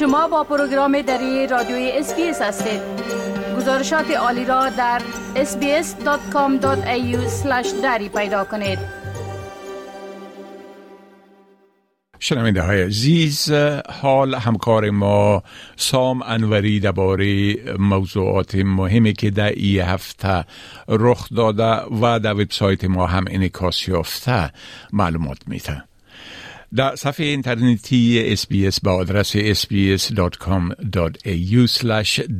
شما با پروگرام دری رادیوی SBS هستید. گزارشات عالی را در sbs.com.au دری پیدا کنید. شنونده های عزیز حال همکار ما سام انوری درباره موضوعات مهمی که در این هفته رخ داده و در وبسایت ما هم انعکاس یافته معلومات میده در صفحه اینترنتی SBS با آدرس sbs.com.au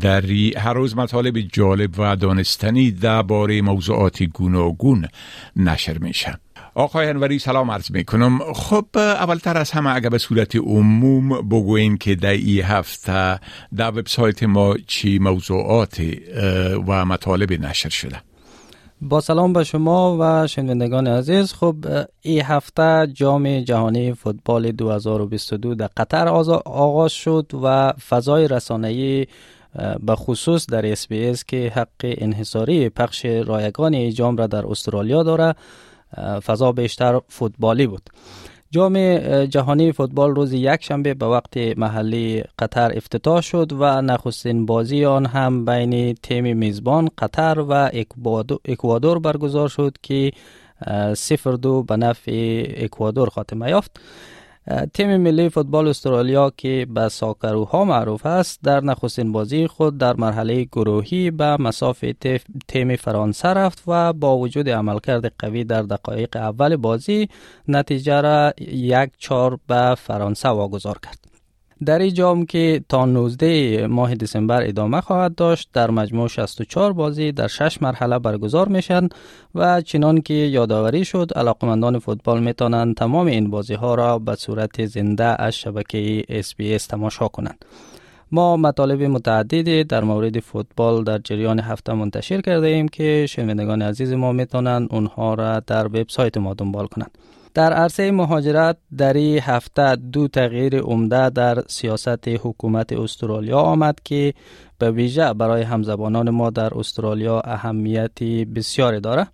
دری هر روز مطالب جالب و دانستنی درباره موضوعات گوناگون نشر میشه. آقای انوری سلام عرض می کنم خب اولتر از همه اگر به صورت عموم بگوین که در این هفته در وبسایت ما چی موضوعات و مطالب نشر شده با سلام به شما و شنوندگان عزیز. خب این هفته جام جهانی فوتبال 2022 در قطر آغاز شد و فضای رسانه‌ای به خصوص در اس که حق انحصاری پخش رایگان جام را در استرالیا داره فضا بیشتر فوتبالی بود. جام جهانی فوتبال روز یک شنبه به وقت محلی قطر افتتاح شد و نخستین بازی آن هم بین تیم میزبان قطر و اکوادور برگزار شد که صفر دو به نفع اکوادور خاتمه یافت. تیم ملی فوتبال استرالیا که به ساکروها معروف است در نخستین بازی خود در مرحله گروهی به مسافه تیم فرانسه رفت و با وجود عملکرد قوی در دقایق اول بازی نتیجه را یک چار به فرانسه واگذار کرد. در این جام که تا 19 ماه دسامبر ادامه خواهد داشت در مجموع 64 بازی در 6 مرحله برگزار میشن و چنان که یادآوری شد علاقمندان فوتبال می‌تونند تمام این بازی ها را به صورت زنده از شبکه اس تماشا کنند. ما مطالب متعددی در مورد فوتبال در جریان هفته منتشر کرده ایم که شنوندگان عزیز ما می‌تونند اونها را در وبسایت ما دنبال کنند. در عرصه مهاجرت در این هفته دو تغییر عمده در سیاست حکومت استرالیا آمد که به ویژه برای همزبانان ما در استرالیا اهمیتی بسیاری دارد.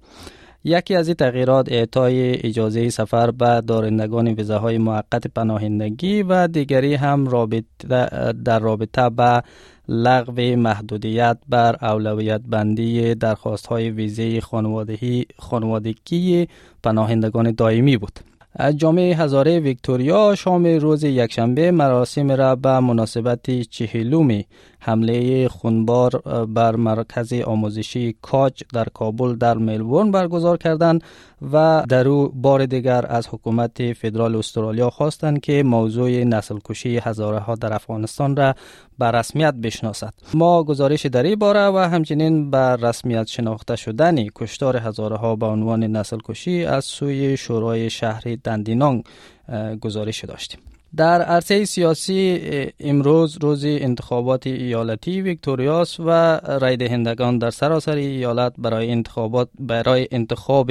یکی از این تغییرات اعطای اجازه سفر به دارندگان ویزاهای موقت پناهندگی و دیگری هم رابطه در رابطه به لغو محدودیت بر اولویت بندی درخواست های ویزه خانوادگی پناهندگان دائمی بود. جامعه هزاره ویکتوریا شام روز یکشنبه مراسم را به مناسبت چهلوم حمله خونبار بر مرکز آموزشی کاج در کابل در ملبورن برگزار کردند و در او بار دیگر از حکومت فدرال استرالیا خواستند که موضوع نسل کشی هزاره ها در افغانستان را به رسمیت بشناسد. ما گزارش در این باره و همچنین به رسمیت شناخته شدن کشتار هزاره ها به عنوان نسل کشی از سوی شورای شهر دندینانگ گزارش داشتیم. در عرصه سیاسی امروز روز انتخابات ایالتی ویکتوریاس و رای دهندگان در سراسر ایالت برای انتخابات برای انتخاب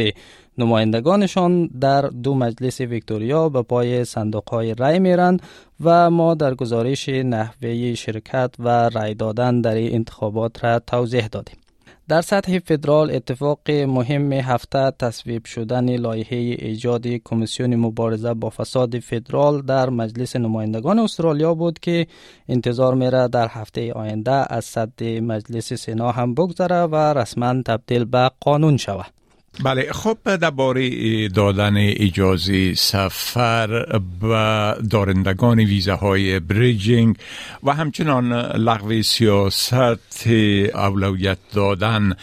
نمایندگانشان در دو مجلس ویکتوریا به پای صندوق های رای میرند و ما در گزارش نحوه شرکت و رای دادن در انتخابات را توضیح دادیم. در سطح فدرال اتفاق مهم هفته تصویب شدن لایحه ایجاد کمیسیون مبارزه با فساد فدرال در مجلس نمایندگان استرالیا بود که انتظار میره در هفته آینده از صد مجلس سنا هم بگذره و رسما تبدیل به قانون شود. بله خب درباره دادن اجازه سفر و دارندگان ویزاهای بریجینگ و همچنان لغو سیاست اولویت دادن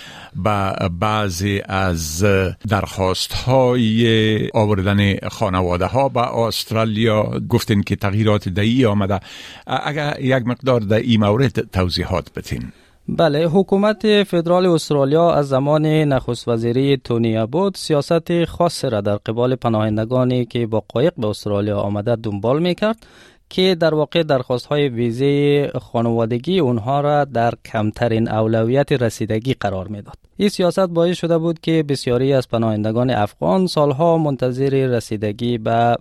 به بعضی از درخواست های آوردن خانواده ها به استرالیا گفتین که تغییرات دهی آمده. اگر یک مقدار در این مورد توضیحات بتین بله حکومت فدرال استرالیا از زمان نخست وزیری تونی ابود سیاست خاص را در قبال پناهندگانی که با قایق به استرالیا آمده دنبال می کرد که در واقع درخواست های ویزه خانوادگی اونها را در کمترین اولویت رسیدگی قرار می‌داد. این سیاست باعث شده بود که بسیاری از پناهندگان افغان سالها منتظر رسیدگی به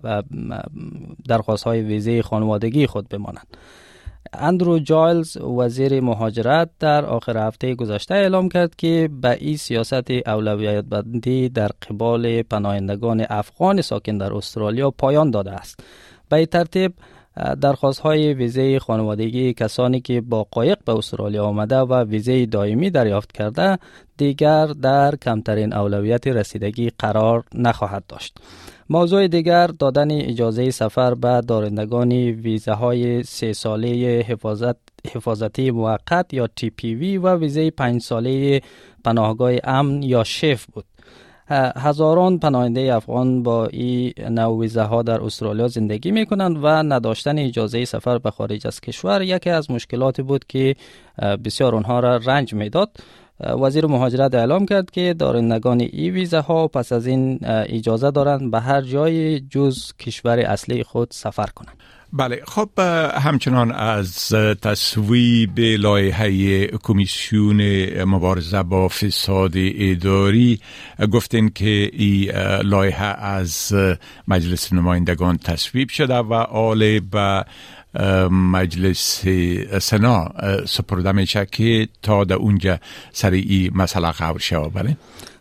درخواست های ویزه خانوادگی خود بمانند. اندرو جایلز وزیر مهاجرت در آخر هفته گذشته اعلام کرد که به این سیاست اولویت بندی در قبال پناهندگان افغان ساکن در استرالیا پایان داده است. به این ترتیب درخواست های ویزه خانوادگی کسانی که با قایق به استرالیا آمده و ویزه دائمی دریافت کرده دیگر در کمترین اولویت رسیدگی قرار نخواهد داشت. موضوع دیگر دادن اجازه سفر به دارندگان ویزه های سه ساله حفاظت حفاظتی موقت یا تی پی وی و ویزه پنج ساله پناهگاه امن یا شف بود. هزاران پناهنده افغان با این نوع ویزه ها در استرالیا زندگی می کنند و نداشتن اجازه سفر به خارج از کشور یکی از مشکلاتی بود که بسیار آنها را رنج می‌داد. وزیر مهاجرت اعلام کرد که دارندگان ای ویزه ها پس از این اجازه دارند به هر جای جز کشور اصلی خود سفر کنند. بله خب همچنان از تصویب لایحه کمیسیون مبارزه با فساد اداری گفتین که این لایحه از مجلس نمایندگان تصویب شده و آل به مجلس سنا سپرده میشه که تا در اونجا سر این مسئله خبر شود. بله؟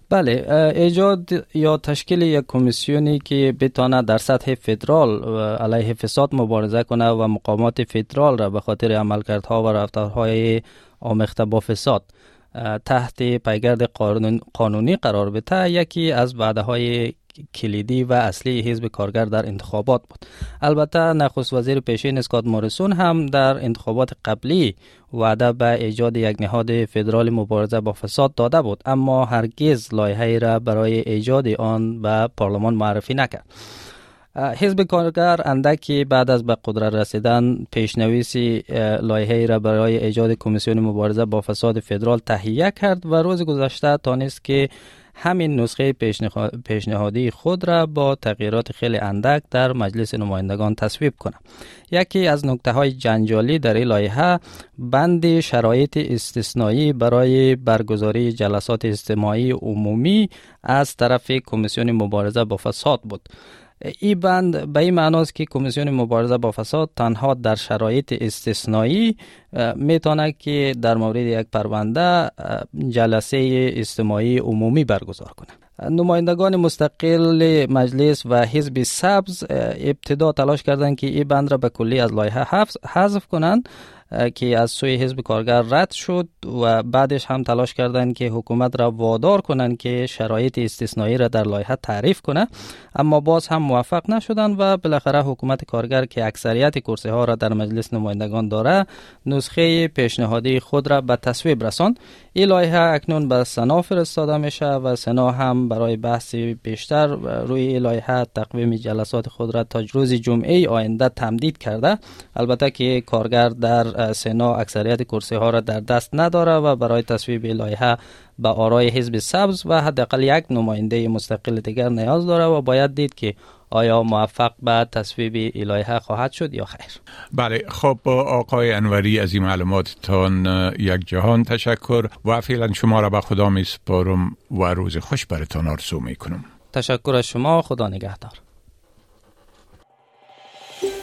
بله ایجاد یا تشکیل یک کمیسیونی که بتانه در سطح فدرال علیه فساد مبارزه کنه و مقامات فدرال را به خاطر عملکردها و رفتارهای آمیخته با فساد تحت پیگرد قانونی قرار بده یکی از وعده های کلیدی و اصلی حزب کارگر در انتخابات بود. البته نخست وزیر پیشین اسکات موریسون هم در انتخابات قبلی وعده به ایجاد یک نهاد فدرال مبارزه با فساد داده بود اما هرگز لایحه را برای ایجاد آن به پارلمان معرفی نکرد. حزب کارگر اندکی بعد از به قدرت رسیدن پیشنویسی لایحه را برای ایجاد کمیسیون مبارزه با فساد فدرال تهیه کرد و روز گذشته تانست که همین نسخه پیشنهادی خود را با تغییرات خیلی اندک در مجلس نمایندگان تصویب کنم. یکی از نکته های جنجالی در این لایحه بند شرایط استثنایی برای برگزاری جلسات اجتماعی عمومی از طرف کمیسیون مبارزه با فساد بود. این بند به این معناست که کمیسیون مبارزه با فساد تنها در شرایط استثنایی می‌تونه که در مورد یک پرونده جلسه اجتماعی عمومی برگزار کنه. نمایندگان مستقل مجلس و حزب سبز ابتدا تلاش کردند که این بند را به کلی از لایحه حذف کنند. که از سوی حزب کارگر رد شد و بعدش هم تلاش کردند که حکومت را وادار کنند که شرایط استثنایی را در لایحه تعریف کنه. اما باز هم موفق نشدند و بالاخره حکومت کارگر که اکثریت کرسی ها را در مجلس نمایندگان داره نسخه پیشنهادی خود را به تصویب رساند. این لایحه اکنون به سنا فرستاده میشه و سنا هم برای بحث بیشتر روی لایحه تقویم جلسات خود را تا روز جمعه آینده تمدید کرده. البته که کارگر در سنا اکثریت کرسی ها را در دست نداره و برای تصویب لایحه به آرای حزب سبز و حداقل یک نماینده مستقل دیگر نیاز داره و باید دید که آیا موفق به تصویب الهه خواهد شد یا خیر. بله خب آقای انوری از این معلوماتتان یک جهان تشکر و فعلا شما را به خدا می سپارم و روز خوش برتان آرزو می کنم. تشکر از شما خدا نگهدار.